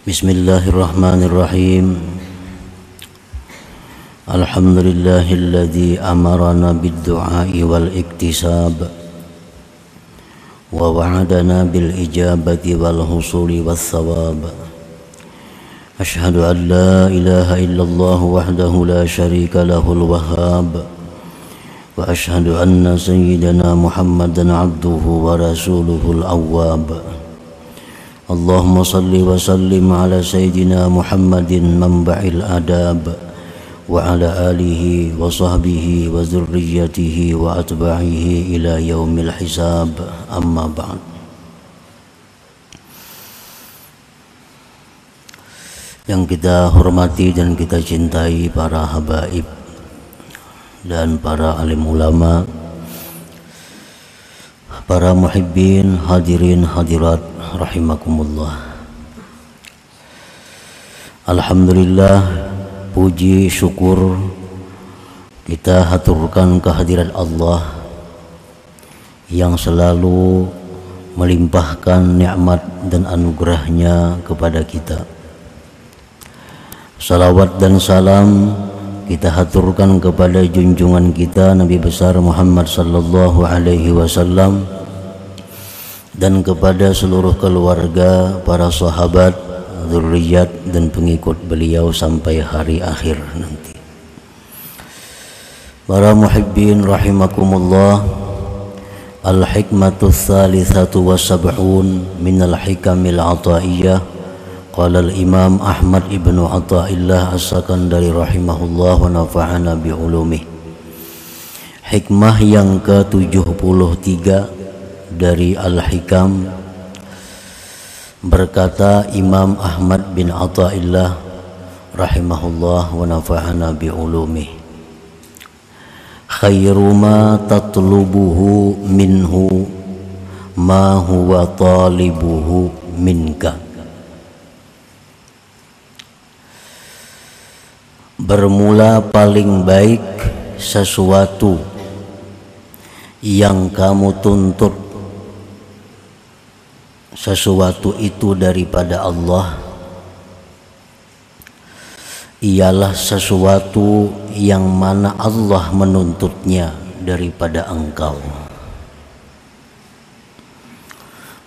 بسم الله الرحمن الرحيم. الحمد لله الذي أمرنا بالدعاء والاكتساب ووعدنا بالإجابة والحصول والثواب. أشهد أن لا إله إلا الله وحده لا شريك له الوهاب وأشهد أن سيدنا محمدا عبده ورسوله الأواب. اللهم صل وسلم على سيدنا محمد منبع الآداب وعلى آله وصحبه وذريته وأتباعه إلى يوم الحساب أما بعد yang kita hormati dan kita cintai para habaib dan para alim ulama para muhibbin hadirin hadirat rahimakumullah. Alhamdulillah puji syukur kita haturkan kehadiran Allah yang selalu melimpahkan nikmat dan anugerahnya kepada kita. Salawat dan salam kita haturkan kepada junjungan kita Nabi besar Muhammad sallallahu alaihi wasallam dan kepada seluruh keluarga, para sahabat, zurriyat dan pengikut beliau sampai hari akhir nanti. Para muhibbin rahimakumullah Al-hikmatu thalithatu wa min al-hikamil ataiyah Qala al-Imam Ahmad ibnu Atta'illah As-Sakandari rahimahullah wa nafa'ana bi'ulumih Hikmah yang ke-73 dari Al-Hikam berkata Imam Ahmad bin Atta'illah rahimahullah wa nafa'ana bi'ulumih Khairu ma tatlubuhu minhu ma huwa talibuhu minka. Bermula paling baik sesuatu yang kamu tuntut sesuatu itu daripada Allah ialah sesuatu yang mana Allah menuntutnya daripada engkau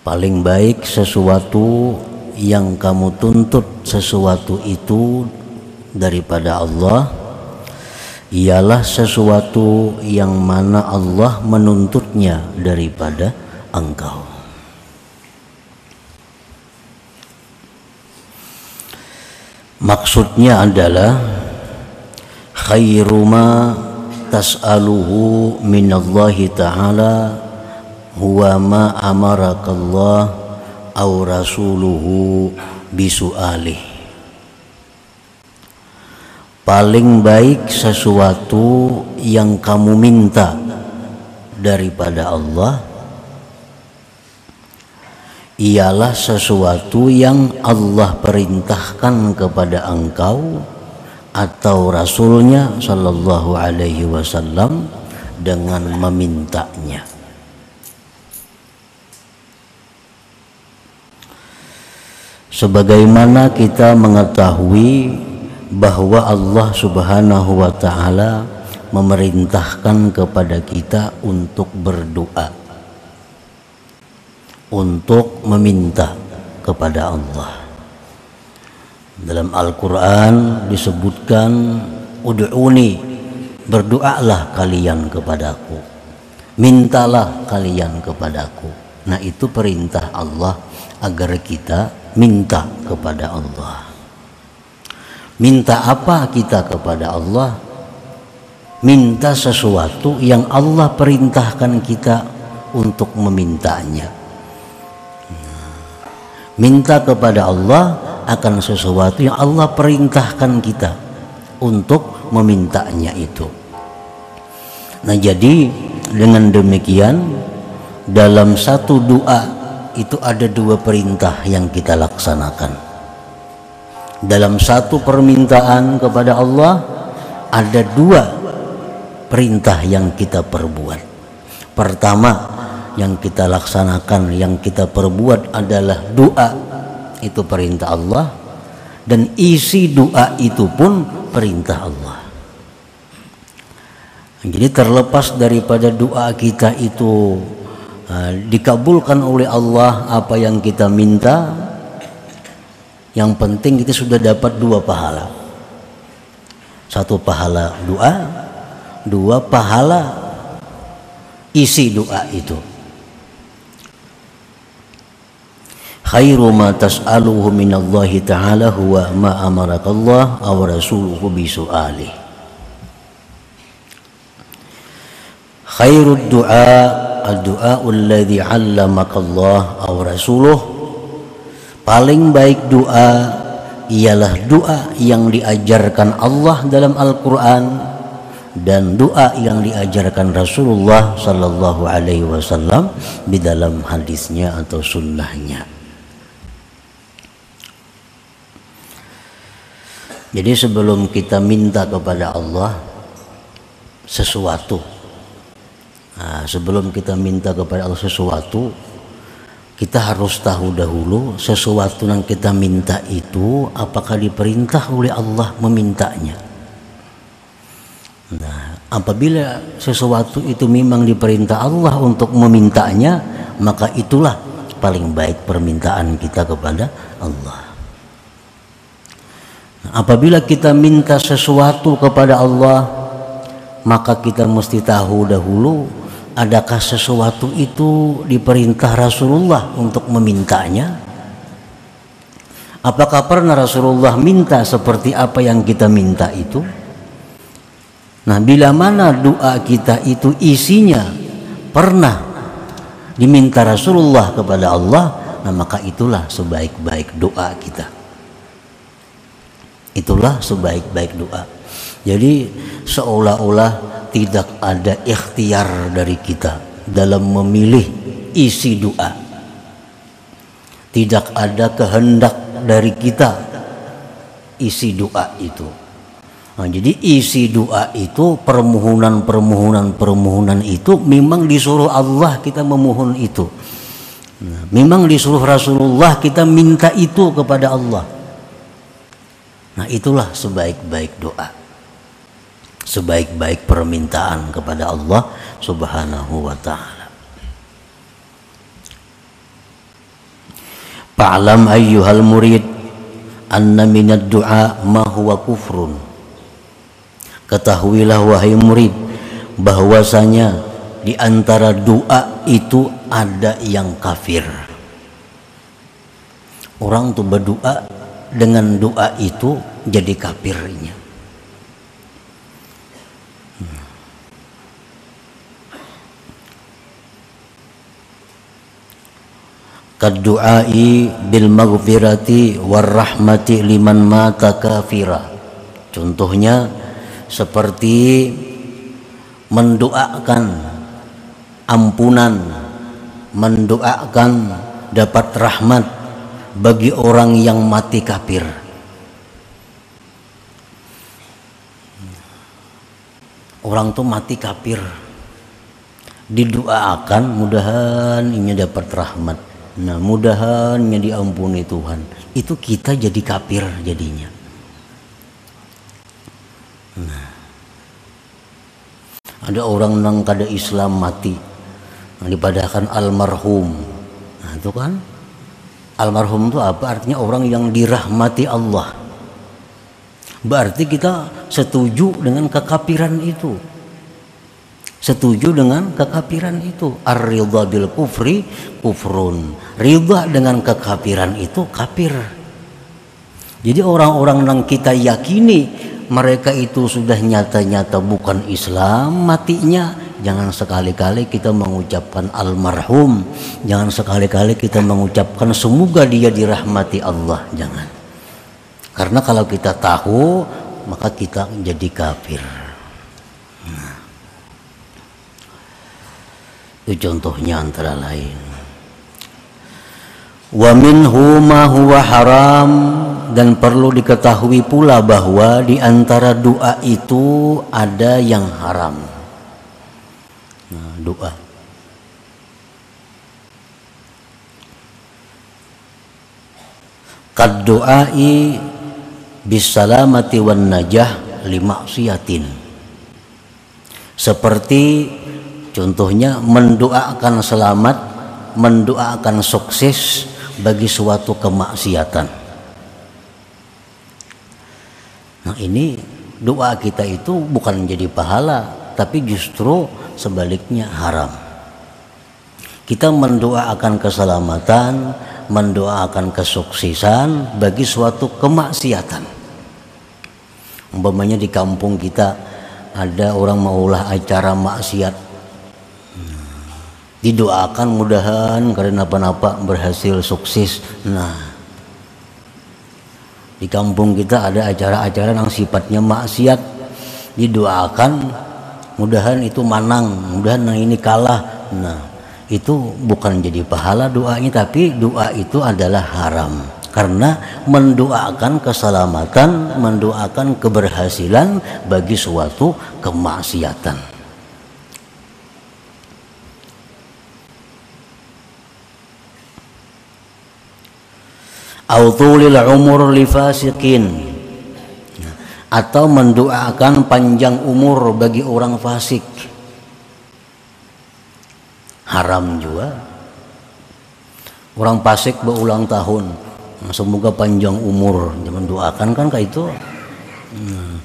paling baik sesuatu yang kamu tuntut sesuatu itu daripada Allah ialah sesuatu yang mana Allah menuntutnya daripada engkau. Maksudnya adalah khairu ma tas'aluhu minallahi ta'ala huwa ma amarakallah aw rasuluhu bisu'alih. Paling baik sesuatu yang kamu minta daripada Allah ialah sesuatu yang Allah perintahkan kepada engkau atau rasulnya sallallahu alaihi wasallam dengan memintanya. Sebagaimana kita mengetahui bahwa Allah Subhanahu wa taala memerintahkan kepada kita untuk berdoa untuk meminta kepada Allah dalam Al-Qur'an disebutkan ud'uni berdoalah kalian kepadaku mintalah kalian kepadaku nah itu perintah Allah agar kita minta kepada Allah Minta apa kita kepada Allah? Minta sesuatu yang Allah perintahkan kita untuk memintanya. Minta kepada Allah akan sesuatu yang Allah perintahkan kita untuk memintanya itu. Nah, jadi dengan demikian dalam satu doa itu ada dua perintah yang kita laksanakan dalam satu permintaan kepada Allah ada dua perintah yang kita perbuat. Pertama yang kita laksanakan, yang kita perbuat adalah doa. Itu perintah Allah. dan isi doa itu pun perintah Allah. Jadi terlepas daripada doa kita itu uh, dikabulkan oleh Allah apa yang kita minta, yang penting kita sudah dapat dua pahala. Satu pahala doa, dua pahala isi doa itu. Khairu ma tas'aluhu minallahi ta'ala huwa ma amaraka Allah aw rasuluhu bi su'ali khairu du'a ad-du'a alladhi 'allamaka Allah aw rasuluh paling baik doa ialah doa yang diajarkan Allah dalam Al-Qur'an dan doa yang diajarkan Rasulullah sallallahu alaihi wasallam di dalam hadisnya atau sunnahnya. Jadi sebelum kita minta kepada Allah sesuatu, nah, sebelum kita minta kepada Allah sesuatu, kita harus tahu dahulu sesuatu yang kita minta itu apakah diperintah oleh Allah memintanya. Nah, apabila sesuatu itu memang diperintah Allah untuk memintanya, maka itulah paling baik permintaan kita kepada Allah. Apabila kita minta sesuatu kepada Allah, maka kita mesti tahu dahulu adakah sesuatu itu diperintah Rasulullah untuk memintanya? Apakah pernah Rasulullah minta seperti apa yang kita minta itu? Nah, bila mana doa kita itu isinya pernah diminta Rasulullah kepada Allah, nah maka itulah sebaik-baik doa kita. Itulah sebaik-baik doa. Jadi seolah-olah tidak ada ikhtiar dari kita dalam memilih isi doa. Tidak ada kehendak dari kita isi doa itu. Nah, jadi isi doa itu permohonan permohonan permohonan itu memang disuruh Allah kita memohon itu. Nah, memang disuruh Rasulullah kita minta itu kepada Allah. Nah itulah sebaik-baik doa. Sebaik-baik permintaan kepada Allah subhanahu wa ta'ala. Fa'alam ayyuhal murid Anna minad du'a ma huwa kufrun. Ketahuilah wahai murid bahwasanya di antara doa itu ada yang kafir. Orang tuh berdoa dengan doa itu jadi kafirnya. Kadu'ai bil maghfirati war rahmati liman mata kafira. Contohnya seperti mendoakan ampunan, mendoakan dapat rahmat bagi orang yang mati kafir. Orang tuh mati kafir. Didoakan mudahan ini dapat rahmat. Nah, mudahan ini diampuni Tuhan. Itu kita jadi kafir jadinya. Nah. Ada orang yang kada Islam mati. Nah, dipadahkan almarhum. Nah, itu kan Almarhum itu apa? Artinya orang yang dirahmati Allah. Berarti kita setuju dengan kekafiran itu. Setuju dengan kekafiran itu. Ar-ridha bil kufri kufrun. Ridha dengan kekafiran itu kafir. Jadi orang-orang yang kita yakini mereka itu sudah nyata-nyata bukan Islam matinya Jangan sekali-kali kita mengucapkan almarhum. Jangan sekali-kali kita mengucapkan semoga dia dirahmati Allah. Jangan. Karena kalau kita tahu, maka kita jadi kafir. Nah. Itu contohnya antara lain. Wa minhu ma huwa haram dan perlu diketahui pula bahwa di antara doa itu ada yang haram doa. Kad doai bisalamati wan najah limaksiatin seperti contohnya mendoakan selamat mendoakan sukses bagi suatu kemaksiatan. Nah ini doa kita itu bukan menjadi pahala tapi justru sebaliknya haram. Kita mendoakan keselamatan mendoakan kesuksesan bagi suatu kemaksiatan. Umpamanya di kampung kita ada orang maulah acara maksiat. Didoakan mudahan karena apa-apa berhasil sukses. Nah di kampung kita ada acara-acara yang sifatnya maksiat. Didoakan mudahan itu manang mudahan yang ini kalah. Nah itu bukan jadi pahala doanya tapi doa itu adalah haram. Karena mendoakan keselamatan, mendoakan keberhasilan bagi suatu kemaksiatan. Autulil umur li fasikin atau mendoakan panjang umur bagi orang fasik. Haram juga. Orang pasik berulang tahun. Semoga panjang umur. Jangan doakan kan kayak itu. Hmm.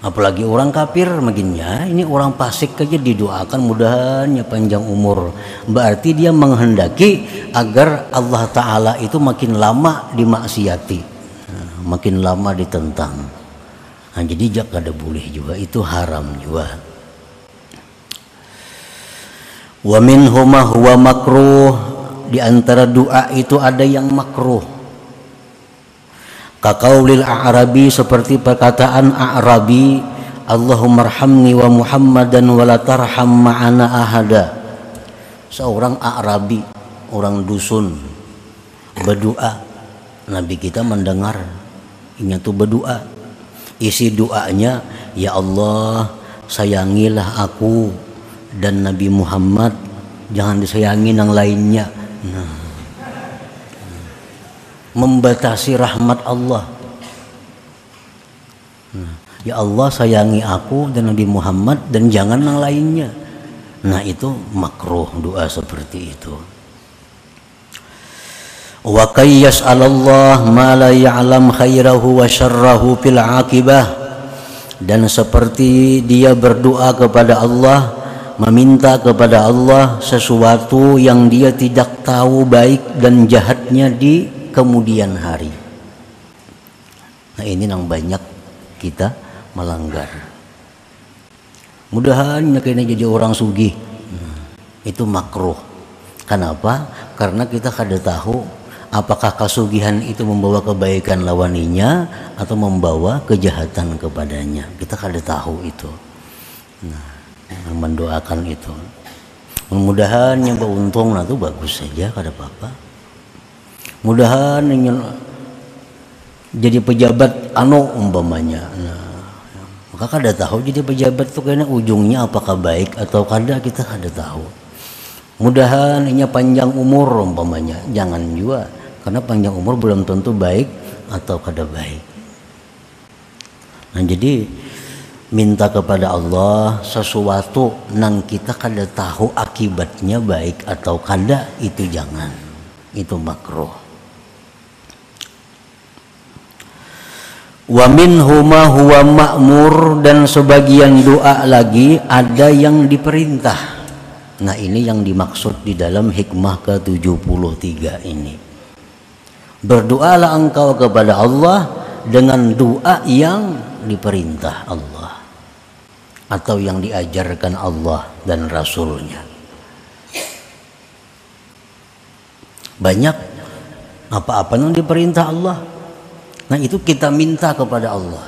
apalagi orang kafir makinnya ini orang pasik aja didoakan mudahannya panjang umur. Berarti dia menghendaki agar Allah Ta'ala itu makin lama dimaksiati. Nah, makin lama ditentang nah, jadi jak ada boleh juga itu haram juga Wa minhuma huwa makruh di antara doa itu ada yang makruh. Kaqaulil a'rabi seperti perkataan a'rabi Allahumma arhamni wa Muhammadan wa la tarham ma'ana ahada. Seorang a'rabi, orang dusun berdoa. Nabi kita mendengar ini tuh berdoa. Isi doanya, ya Allah, sayangilah aku dan Nabi Muhammad. Jangan disayangi yang lainnya. Nah. membatasi rahmat Allah. Nah. ya Allah sayangi aku dan Nabi Muhammad dan jangan yang lainnya. Nah itu makruh doa seperti itu wa kayyas Allah ma la ya'lam khairahu wa syarrahu fil akibah dan seperti dia berdoa kepada Allah meminta kepada Allah sesuatu yang dia tidak tahu baik dan jahatnya di kemudian hari. Nah ini yang banyak kita melanggar. Mudahan kena jadi orang sugih. Nah, itu makruh. Kenapa? Karena kita kada tahu apakah kasugihan itu membawa kebaikan lawaninya atau membawa kejahatan kepadanya. Kita kada tahu itu. Nah, mendoakan itu mudah-mudahan yang beruntung nah itu bagus saja kada apa-apa mudahan yang jadi pejabat anu umpamanya nah, maka kada tahu jadi pejabat itu kayaknya ujungnya apakah baik atau kada kita kada tahu mudahan ini panjang umur umpamanya. Jangan juga karena panjang umur belum tentu baik atau kada baik. Nah jadi minta kepada Allah sesuatu nang kita kada tahu akibatnya baik atau kada itu jangan. Itu makruh. Wa minhuma huwa ma'mur dan sebagian doa lagi ada yang diperintah nah ini yang dimaksud di dalam hikmah ke-73 ini berdoalah engkau kepada Allah dengan doa yang diperintah Allah atau yang diajarkan Allah dan Rasulnya. Banyak apa-apa yang diperintah Allah. Nah itu kita minta kepada Allah.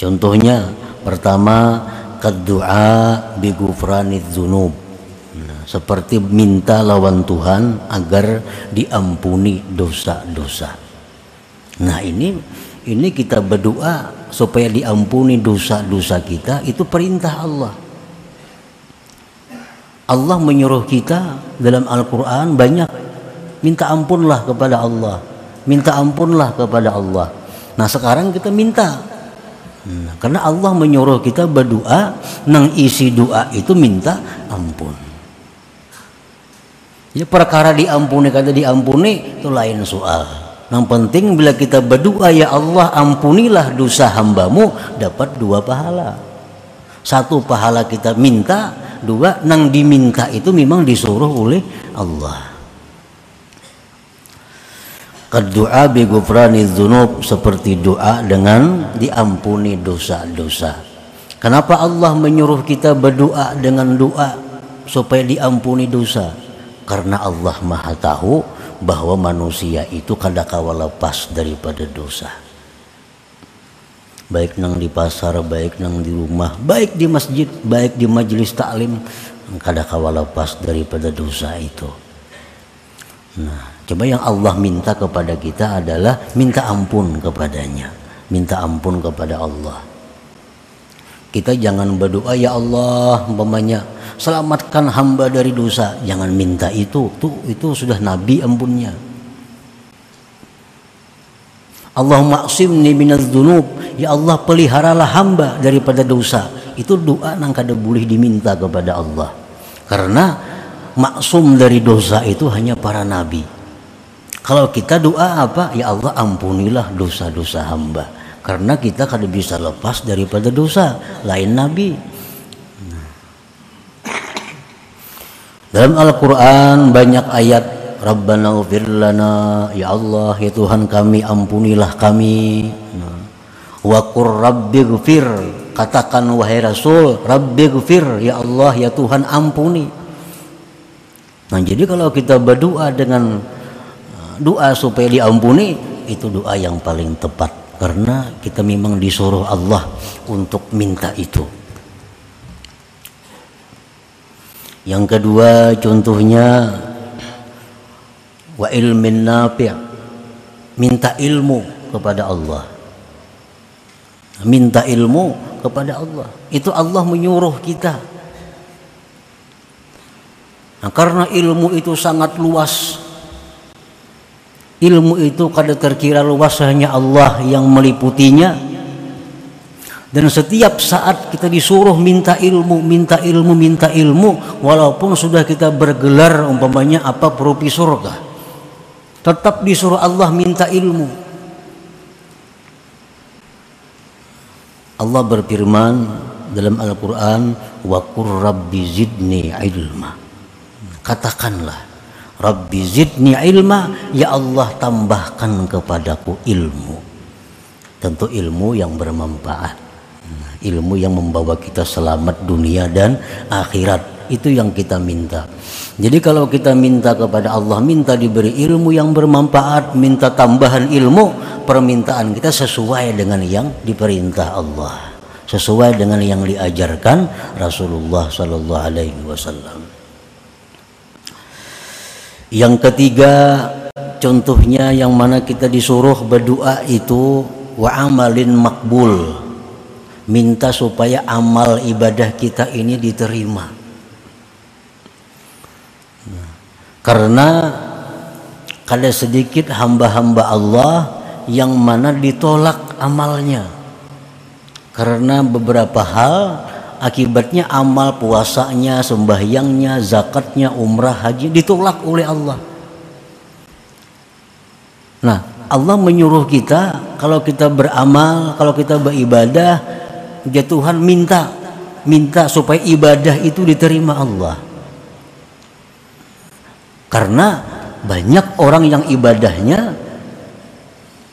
Contohnya pertama kedua bi dzunub. Nah, seperti minta lawan Tuhan agar diampuni dosa-dosa. Nah ini ini kita berdoa supaya diampuni dosa-dosa kita itu perintah Allah. Allah menyuruh kita dalam Al-Quran banyak minta ampunlah kepada Allah minta ampunlah kepada Allah nah sekarang kita minta nah, karena Allah menyuruh kita berdoa nang isi doa itu minta ampun. Ya perkara diampuni kata diampuni itu lain soal. Yang penting bila kita berdoa ya Allah ampunilah dosa hambamu dapat dua pahala. Satu pahala kita minta dua nang diminta itu memang disuruh oleh Allah Kedua bi gufrani dzunub seperti doa dengan diampuni dosa-dosa. Kenapa Allah menyuruh kita berdoa dengan doa supaya diampuni dosa? Karena Allah Maha tahu bahwa manusia itu kadangkala lepas daripada dosa. Baik nang di pasar, baik nang di rumah, baik di masjid, baik di majelis taklim, kadangkala lepas daripada dosa itu. Nah, Coba yang Allah minta kepada kita adalah minta ampun kepadanya, minta ampun kepada Allah. Kita jangan berdoa ya Allah umpamanya selamatkan hamba dari dosa. Jangan minta itu. Tuh itu sudah nabi ampunnya. Allahumma asimni minaz dzunub. Ya Allah peliharalah hamba daripada dosa. Itu doa nang kada boleh diminta kepada Allah. Karena maksum dari dosa itu hanya para nabi. Kalau kita doa apa? Ya Allah ampunilah dosa-dosa hamba. Karena kita kada bisa lepas daripada dosa. Lain Nabi. Dalam Al-Quran banyak ayat Rabbana ufir lana Ya Allah ya Tuhan kami ampunilah kami Wa qur rabbi gfir Katakan wahai Rasul Rabbi gfir Ya Allah ya Tuhan ampuni Nah jadi kalau kita berdoa dengan doa supaya diampuni itu doa yang paling tepat karena kita memang disuruh Allah untuk minta itu. Yang kedua contohnya wa ilmin nafi' minta ilmu kepada Allah. Minta ilmu kepada Allah. Itu Allah menyuruh kita. Nah, karena ilmu itu sangat luas ilmu itu kada terkira luas hanya Allah yang meliputinya. Dan setiap saat kita disuruh minta ilmu, minta ilmu, minta ilmu walaupun sudah kita bergelar umpamanya apa profesor kah tetap disuruh Allah minta ilmu. Allah berfirman dalam Al-Quran wa rabbi zidni ilma. Katakanlah Rabbi zidni ilma ya Allah tambahkan kepadaku ilmu. Tentu ilmu yang bermanfaat. Ilmu yang membawa kita selamat dunia dan akhirat. Itu yang kita minta. Jadi kalau kita minta kepada Allah minta diberi ilmu yang bermanfaat minta tambahan ilmu permintaan kita sesuai dengan yang diperintah Allah. Sesuai dengan yang diajarkan Rasulullah Sallallahu Alaihi Wasallam yang ketiga contohnya yang mana kita disuruh berdoa itu wa amalin makbul. Minta supaya amal ibadah kita ini diterima. Karena kada sedikit hamba-hamba Allah yang mana ditolak amalnya. Karena beberapa hal akibatnya amal puasanya, sembahyangnya, zakatnya, umrah, haji ditolak oleh Allah. Nah, Allah menyuruh kita kalau kita beramal, kalau kita beribadah, ya Tuhan minta minta supaya ibadah itu diterima Allah. Karena banyak orang yang ibadahnya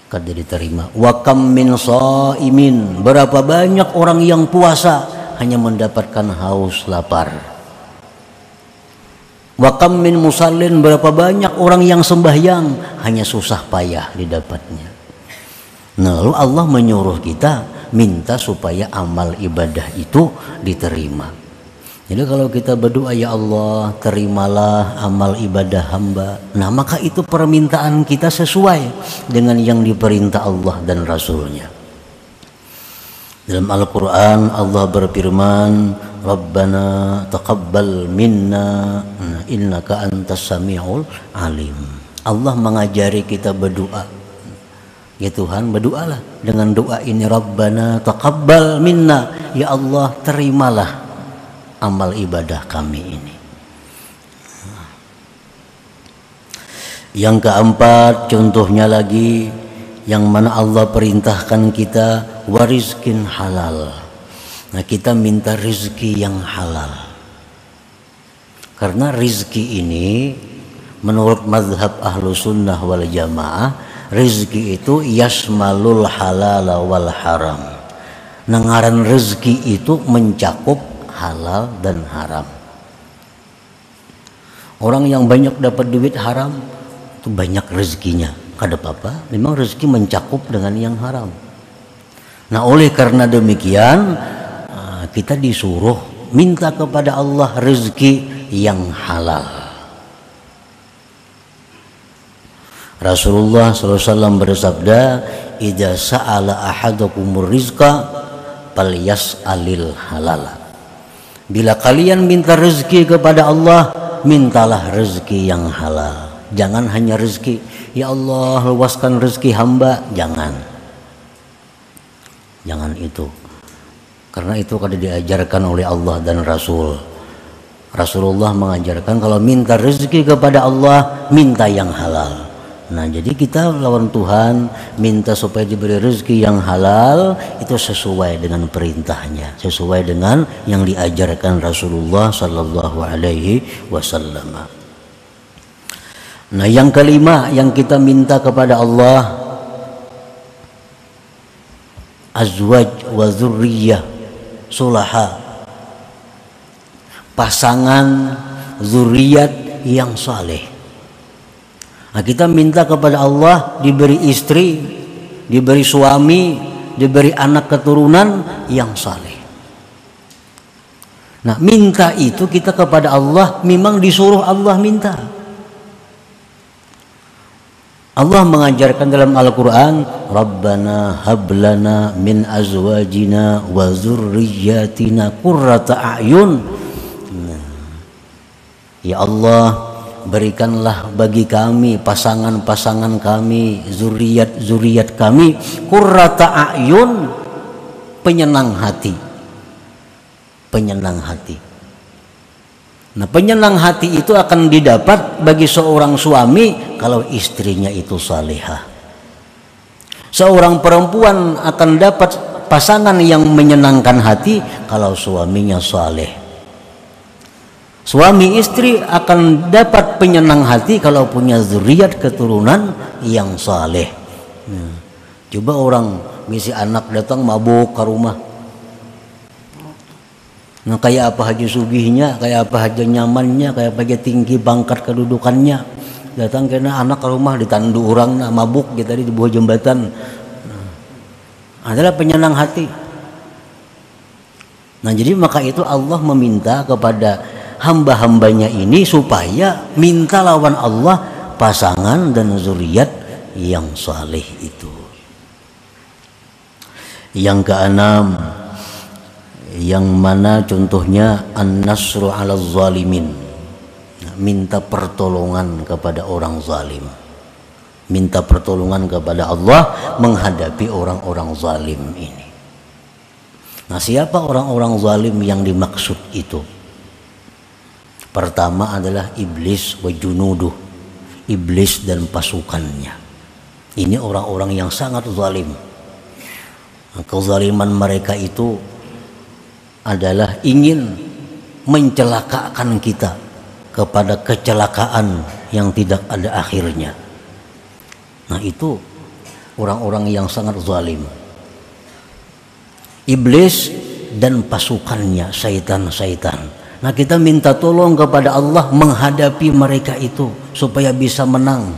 kada diterima. Wa kam min. Berapa banyak orang yang puasa hanya mendapatkan haus lapar. Wakam min musallin berapa banyak orang yang sembahyang hanya susah payah didapatnya. Nah, lalu Allah menyuruh kita minta supaya amal ibadah itu diterima. Jadi kalau kita berdoa ya Allah terimalah amal ibadah hamba. Nah maka itu permintaan kita sesuai dengan yang diperintah Allah dan Rasulnya. Dalam Al-Quran Allah berfirman Rabbana taqabbal minna innaka antas sami'ul alim. Allah mengajari kita berdoa. Ya Tuhan berdoalah dengan doa ini. Rabbana taqabbal minna. Ya Allah terimalah amal ibadah kami ini. Yang keempat contohnya lagi yang mana Allah perintahkan kita wariskin halal. Nah kita minta rizki yang halal. Karena rizki ini menurut madhab ahlu sunnah wal jamaah rizki itu yasmalul halal wal haram. Nengaran rizki itu mencakup halal dan haram. Orang yang banyak dapat duit haram itu banyak rezekinya kada apa memang rezeki mencakup dengan yang haram. Nah oleh karena demikian ah, kita disuruh minta kepada Allah rezeki yang halal. Rasulullah SAW bersabda Ida sa'ala ahadukumur rizqa Fal yas'alil halal. Bila kalian minta rezeki kepada Allah Mintalah rezeki yang halal Jangan hanya rezeki. Ya Allah luaskan rezeki hamba. Jangan. Jangan itu. Karena itu kada diajarkan oleh Allah dan Rasul. Rasulullah mengajarkan kalau minta rezeki kepada Allah, minta yang halal. Nah, jadi kita lawan Tuhan minta supaya diberi rezeki yang halal itu sesuai dengan perintahnya, sesuai dengan yang diajarkan Rasulullah sallallahu alaihi wasallam. Nah yang kelima yang kita minta kepada Allah Azwaj wa zurriyah sulaha. Pasangan zuriat yang saleh. Nah kita minta kepada Allah diberi istri Diberi suami Diberi anak keturunan yang saleh. Nah minta itu kita kepada Allah Memang disuruh Allah minta Allah mengajarkan dalam Al-Quran Rabbana hablana min azwajina wa zurriyatina kurrata a'yun. Nah, Ya Allah berikanlah bagi kami pasangan-pasangan kami zuriat-zuriat kami kurrata a'yun penyenang hati. Penyenang hati Nah, penyenang hati itu akan didapat bagi seorang suami kalau istrinya itu salihah. Seorang perempuan akan dapat pasangan yang menyenangkan hati kalau suaminya saleh. Suami istri akan dapat penyenang hati kalau punya zuriat keturunan yang saleh. Nah, coba orang misi anak datang mabuk ke rumah Nah, kayak apa haji sugihnya, kayak apa haji nyamannya, kayak apa haji tinggi bangkat kedudukannya. Datang kena anak ke rumah ditandu orang nah, mabuk gitu tadi di bawah jembatan. Nah, adalah penyenang hati. Nah, jadi maka itu Allah meminta kepada hamba-hambanya ini supaya minta lawan Allah pasangan dan zuriat yang saleh itu. Yang keenam, yang mana contohnya an-nasru 'ala zalimin. Minta pertolongan kepada orang zalim. Minta pertolongan kepada Allah menghadapi orang-orang zalim ini. Nah siapa orang-orang zalim yang dimaksud itu? Pertama adalah iblis wa junuduh iblis dan pasukannya. Ini orang-orang yang sangat zalim. Kezaliman mereka itu adalah ingin mencelakakan kita kepada kecelakaan yang tidak ada akhirnya. Nah, itu orang-orang yang sangat zalim. Iblis dan pasukannya, syaitan-syaitan. Nah, kita minta tolong kepada Allah menghadapi mereka itu supaya bisa menang.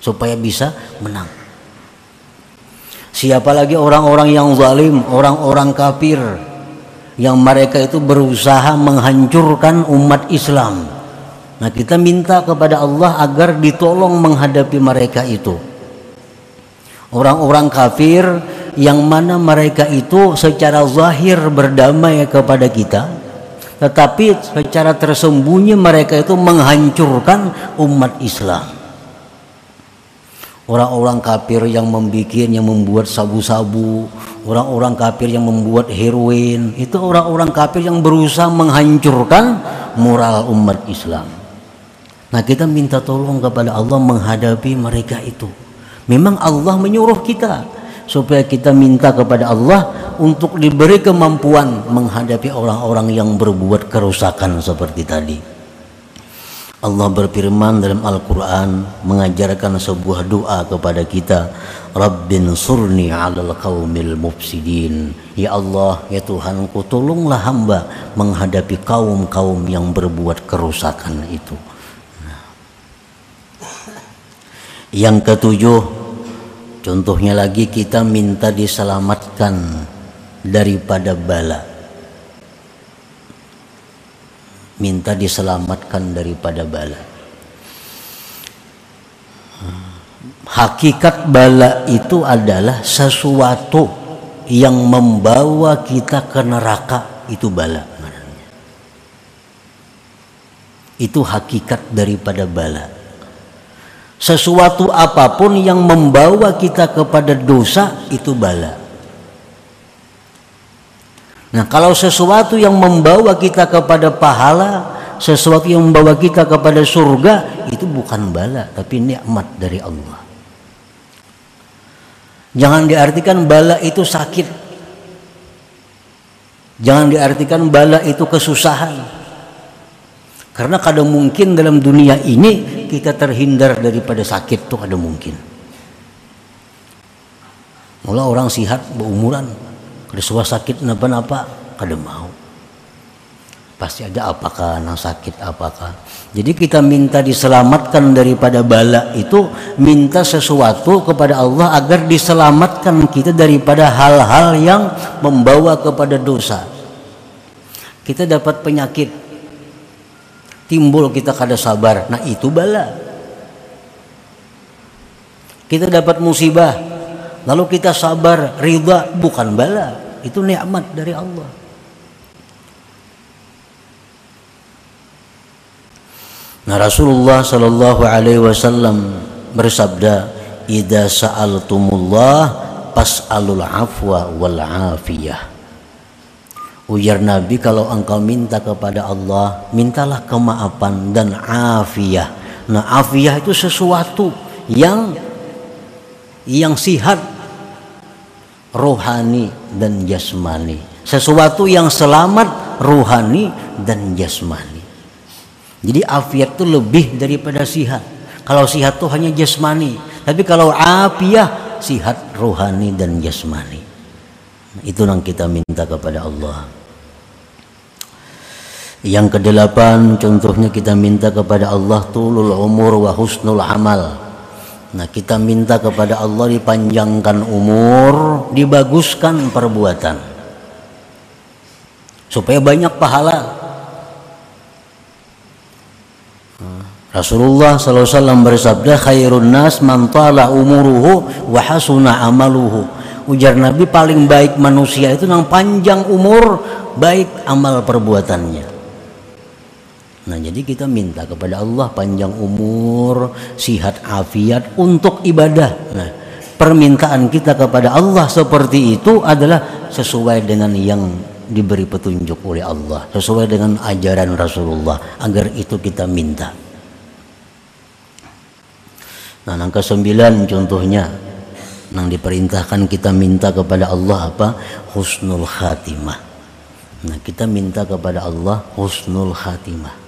Supaya bisa menang. Siapa lagi orang-orang yang zalim, orang-orang kafir yang mereka itu berusaha menghancurkan umat Islam. Nah, kita minta kepada Allah agar ditolong menghadapi mereka itu. Orang-orang kafir yang mana mereka itu secara zahir berdamai kepada kita, tetapi secara tersembunyi mereka itu menghancurkan umat Islam orang-orang kafir yang membuat yang membuat sabu-sabu, orang-orang kafir yang membuat heroin, itu orang-orang kafir yang berusaha menghancurkan moral umat Islam. Nah, kita minta tolong kepada Allah menghadapi mereka itu. Memang Allah menyuruh kita supaya kita minta kepada Allah untuk diberi kemampuan menghadapi orang-orang yang berbuat kerusakan seperti tadi. Allah berfirman dalam Al-Quran mengajarkan sebuah doa kepada kita. Rabbin surni alal qawmil mufsidin. Ya Allah, ya Tuhanku tolonglah hamba menghadapi kaum-kaum yang berbuat kerusakan itu. Yang ketujuh Contohnya lagi kita minta diselamatkan daripada bala minta diselamatkan daripada bala. Hakikat bala itu adalah sesuatu yang membawa kita ke neraka itu bala. Itu hakikat daripada bala. Sesuatu apa pun yang membawa kita kepada dosa itu bala. Nah, kalau sesuatu yang membawa kita kepada pahala, sesuatu yang membawa kita kepada surga, itu bukan bala, tapi nikmat dari Allah. Jangan diartikan bala itu sakit. Jangan diartikan bala itu kesusahan. Karena kadang mungkin dalam dunia ini kita terhindar daripada sakit tuh ada mungkin. Mula orang sihat berumuran, suah sakit napa-napa kada mau. Pasti ada apakah nang sakit apakah. Jadi kita minta diselamatkan daripada bala itu minta sesuatu kepada Allah agar diselamatkan kita daripada hal-hal yang membawa kepada dosa. Kita dapat penyakit. Timbul kita kada sabar. Nah itu bala. Kita dapat musibah lalu kita sabar ridha bukan bala itu nikmat dari Allah Nah Rasulullah Shallallahu Alaihi Wasallam bersabda, "Ida sa'altumullah pas'alul afwa wal afiyah." Ujar Nabi kalau engkau minta kepada Allah, mintalah kemaafan dan afiyah. Nah, afiyah itu sesuatu yang yang sihat rohani dan jasmani. Sesuatu yang selamat rohani dan jasmani. Jadi afiat itu lebih daripada sihat. Kalau sihat itu hanya jasmani. Tapi kalau afiah sihat rohani dan jasmani. Itu yang kita minta kepada Allah. Yang kedelapan contohnya kita minta kepada Allah tulul umur wa husnul amal Nah kita minta kepada Allah dipanjangkan umur, dibaguskan perbuatan. Supaya banyak pahala. Rasulullah SAW bersabda khairun nas man tala umuruhu wa hasuna amaluhu. Ujar Nabi paling baik manusia itu yang panjang umur, baik amal perbuatannya. Nah, jadi kita minta kepada Allah panjang umur, sihat afiat untuk ibadah. Nah, permintaan kita kepada Allah seperti itu adalah sesuai dengan yang diberi petunjuk oleh Allah, sesuai dengan ajaran Rasulullah agar itu kita minta. Nah, angka sembilan contohnya yang diperintahkan kita minta kepada Allah apa? Husnul khatimah. Nah, kita minta kepada Allah husnul khatimah.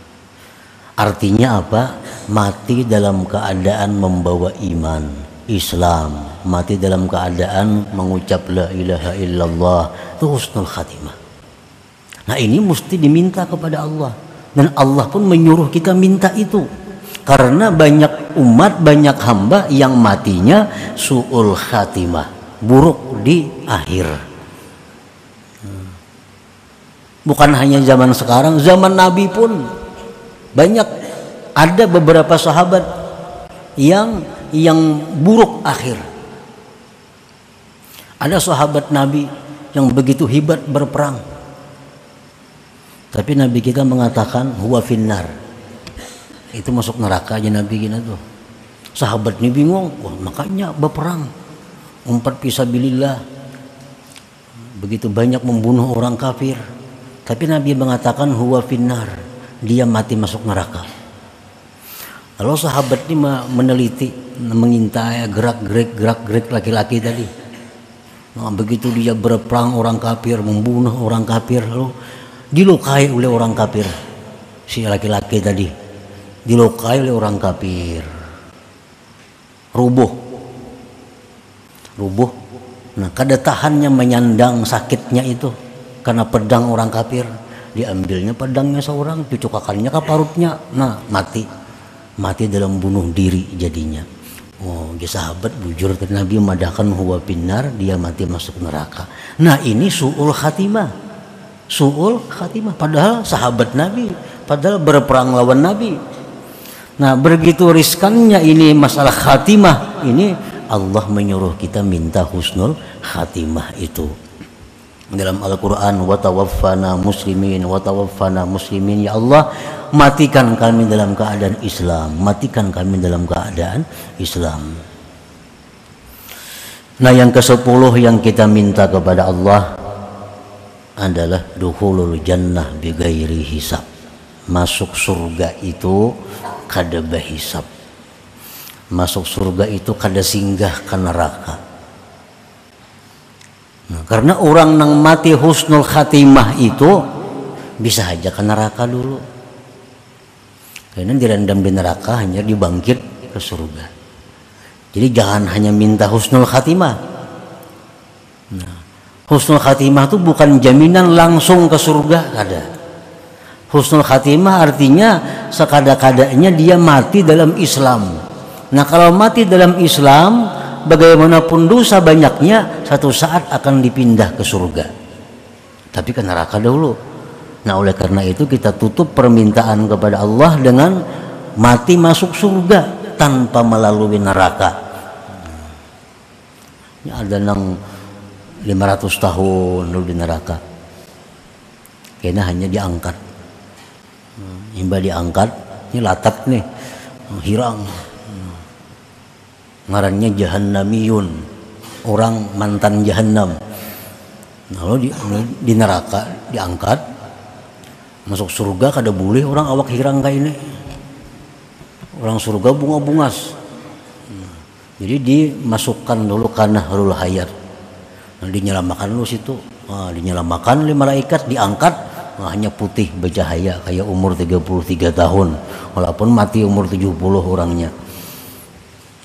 Artinya apa? Mati dalam keadaan membawa iman, Islam, mati dalam keadaan mengucap la ilaha illallah, itu husnul khatimah. Nah, ini mesti diminta kepada Allah dan Allah pun menyuruh kita minta itu. Karena banyak umat, banyak hamba yang matinya suul khatimah, buruk di akhir. Bukan hanya zaman sekarang, zaman Nabi pun banyak ada beberapa sahabat yang yang buruk akhir. Ada sahabat Nabi yang begitu hebat berperang. Tapi Nabi kita mengatakan huwa finnar. Itu masuk neraka aja Nabi kita tuh. sahabat ini bingung wah makanya berperang umpat pisabilillah begitu banyak membunuh orang kafir tapi Nabi mengatakan huwa finnar dia mati masuk neraka Lalu sahabat ini meneliti, mengintai gerak-gerik gerak-gerik laki-laki tadi. Nah, begitu dia berperang orang kafir, membunuh orang kafir, lalu dilukai oleh orang kafir. Si laki-laki tadi dilukai oleh orang kafir. Rubuh. Rubuh. Nah, kada tahannya menyandang sakitnya itu karena pedang orang kafir. Diambilnya pedangnya seorang, dicukakannya ke parutnya. Nah, mati. Mati dalam bunuh diri jadinya. Oh dia sahabat bujur Nabi memadahkan huwa binar dia mati masuk neraka. Nah ini su'ul khatimah. Su'ul khatimah. Padahal sahabat Nabi padahal berperang lawan Nabi. Nah begitu riskannya ini masalah khatimah ini Allah menyuruh kita minta husnul khatimah itu dalam Al-Quran watawaffana muslimin watawaffana muslimin. Ya Allah matikan kami dalam keadaan Islam. Matikan kami dalam keadaan Islam. Nah yang ke sepuluh yang kita minta kepada Allah adalah duhulul jannah bigairi hisab. Masuk surga itu kada bahisab masuk surga itu kada singgah ke neraka nah, karena orang yang mati husnul khatimah itu bisa aja ke neraka dulu karena direndam di neraka hanya dibangkit ke surga. Jadi jangan hanya minta husnul khatimah. Nah, husnul khatimah itu bukan jaminan langsung ke surga ada. Husnul khatimah artinya sekada-kadanya dia mati dalam Islam. Nah kalau mati dalam Islam bagaimanapun dosa banyaknya satu saat akan dipindah ke surga. Tapi ke neraka dahulu. Nah oleh karena itu kita tutup permintaan kepada Allah dengan mati masuk surga tanpa melalui neraka. Ini ada yang 500 tahun dulu di neraka. Kayaknya hanya diangkat. Himba diangkat, ini latat nih, hirang. Ngarannya jahannamiyun, orang mantan jahannam. Lalu di, di neraka diangkat, masuk surga kada boleh orang awak hirang kayak ini. Orang surga bunga bungas jadi dimasukkan dulu karena harul hayat. Nah, dinyelamakan dulu situ. Nah, dinyelamakan oleh malaikat diangkat. Nah, hanya putih bercahaya kayak umur 33 tahun. Walaupun mati umur 70 orangnya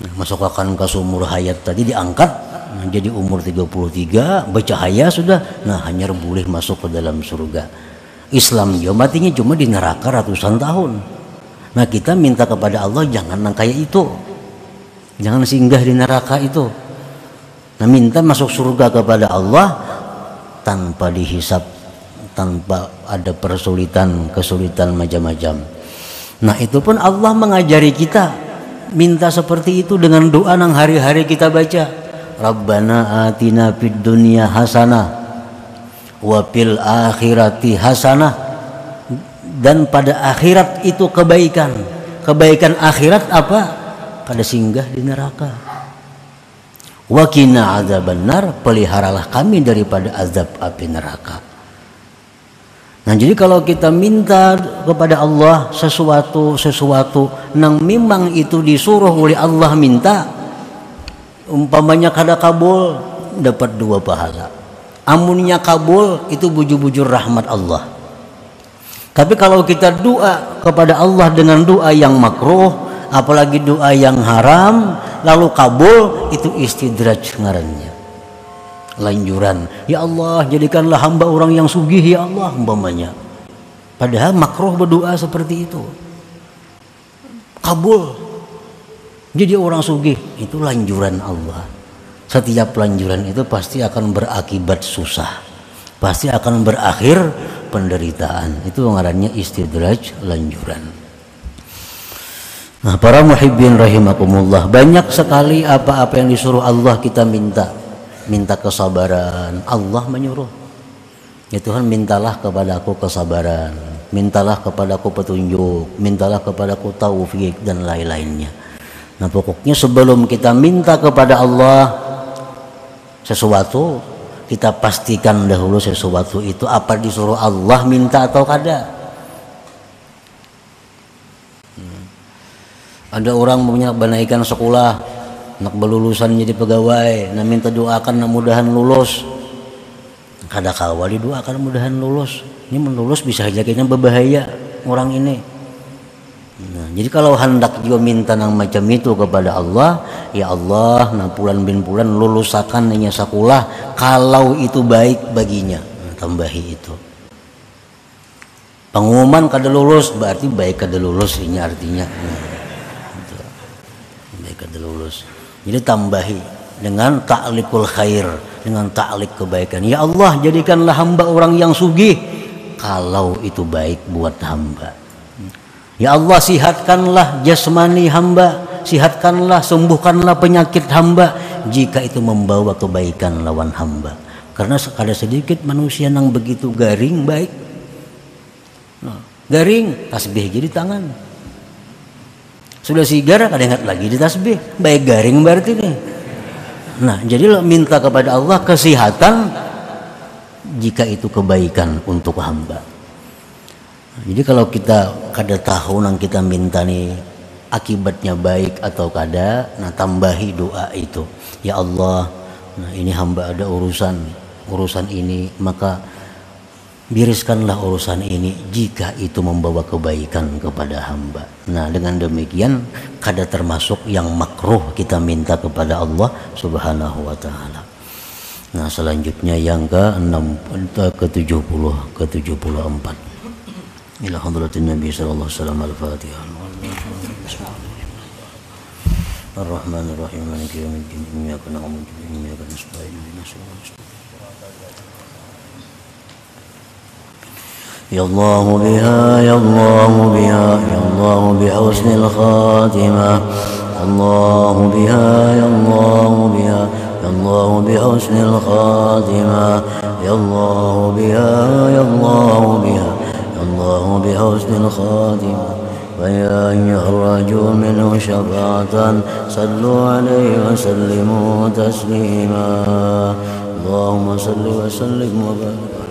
nah, masuk akan ke sumur hayat tadi diangkat nah, jadi umur 33 bercahaya sudah nah hanya boleh masuk ke dalam surga Islam dia matinya cuma di neraka ratusan tahun. Nah kita minta kepada Allah jangan kayak itu. Jangan singgah di neraka itu. Nah minta masuk surga kepada Allah tanpa dihisap, tanpa ada persulitan, kesulitan macam-macam. Nah itu pun Allah mengajari kita minta seperti itu dengan doa yang hari-hari kita baca. Rabbana atina fid dunya hasanah wa fil akhirati hasanah dan pada akhirat itu kebaikan. Kebaikan akhirat apa? Pada singgah di neraka. Wakina azab benar peliharalah kami daripada azab api neraka nah jadi kalau kita minta kepada Allah sesuatu sesuatu yang memang itu disuruh oleh Allah minta umpamanya kada kabul dapat dua pahala. Amunnya kabul itu bujur-bujur rahmat Allah. Tapi kalau kita doa kepada Allah dengan doa yang makruh apalagi doa yang haram lalu kabul itu istidraj ngarannya lanjuran. Ya Allah jadikanlah hamba orang yang sugih ya Allah umpamanya. Padahal makruh berdoa seperti itu. Kabul. Jadi orang sugih itu lanjuran Allah. Setiap pelanjuran itu pasti akan berakibat susah. Pasti akan berakhir penderitaan. Itu ngarannya istidraj lanjuran. Nah para muhibbin rahimakumullah banyak sekali apa-apa yang disuruh Allah kita minta minta kesabaran. Allah menyuruh. Ya Tuhan mintalah kepadaku kesabaran. Mintalah kepadaku petunjuk. Mintalah kepadaku taufik dan lain-lainnya. Nah pokoknya sebelum kita minta kepada Allah sesuatu kita pastikan dahulu sesuatu itu apa disuruh Allah minta atau kada. Hmm. Ada orang punya benaikan sekolah, nak berlulusan jadi pegawai, nah minta doakan nah mudahan lulus. Kada kawali doakan mudahan lulus. Ini melulus bisa saja kayaknya berbahaya orang ini. Nah, jadi kalau hendak juga minta nang macam itu kepada Allah, ya Allah, nah pulan bin pulan lulusakan nanya sakulah kalau itu baik baginya. Nah, tambahi itu. Pengumuman kada lulus berarti baik kada lulus ini artinya. Nah, itu. Baik kada lulus. Jadi tambahi dengan ta'likul khair, dengan ta'lik kebaikan. Ya Allah, jadikanlah hamba orang yang sugih. Kalau itu baik buat hamba. Ya Allah sihatkanlah jasmani hamba. Sihatkanlah, sembuhkanlah penyakit hamba. Jika itu membawa kebaikan lawan hamba. Karena ada sedikit manusia yang begitu garing baik. Nah, Garing, tasbih jadi tangan Sudah sigar, kada ingat lagi di tasbih. Baik garing berarti nih. Nah jadi lo minta kepada Allah kesehatan Jika itu kebaikan untuk hamba. Jadi kalau kita kada tahu nang kita minta nih akibatnya baik atau kada, nah tambahi doa itu. Ya Allah, nah ini hamba ada urusan urusan ini, maka biriskanlah urusan ini jika itu membawa kebaikan kepada hamba. Nah, dengan demikian kada termasuk yang makruh kita minta kepada Allah Subhanahu wa taala. Nah, selanjutnya yang ke-6 ke-70 ke-74. إلى حضرة النبي صلى الله عليه وسلم الفاتحة الرحمن الرحيم مالك يوم الدين إياك نعبد وإياك نستعين يا الله بها يا الله بها يا الله بحسن الخاتمة الله بها يا الله بها يا الله بحسن الخاتمة يا الله بها يا الله بها الله بحسن الخاتم ويا أيها الرجل منه شفاعة صلوا عليه وسلموا تسليما. اللهم صل وسلم وبارك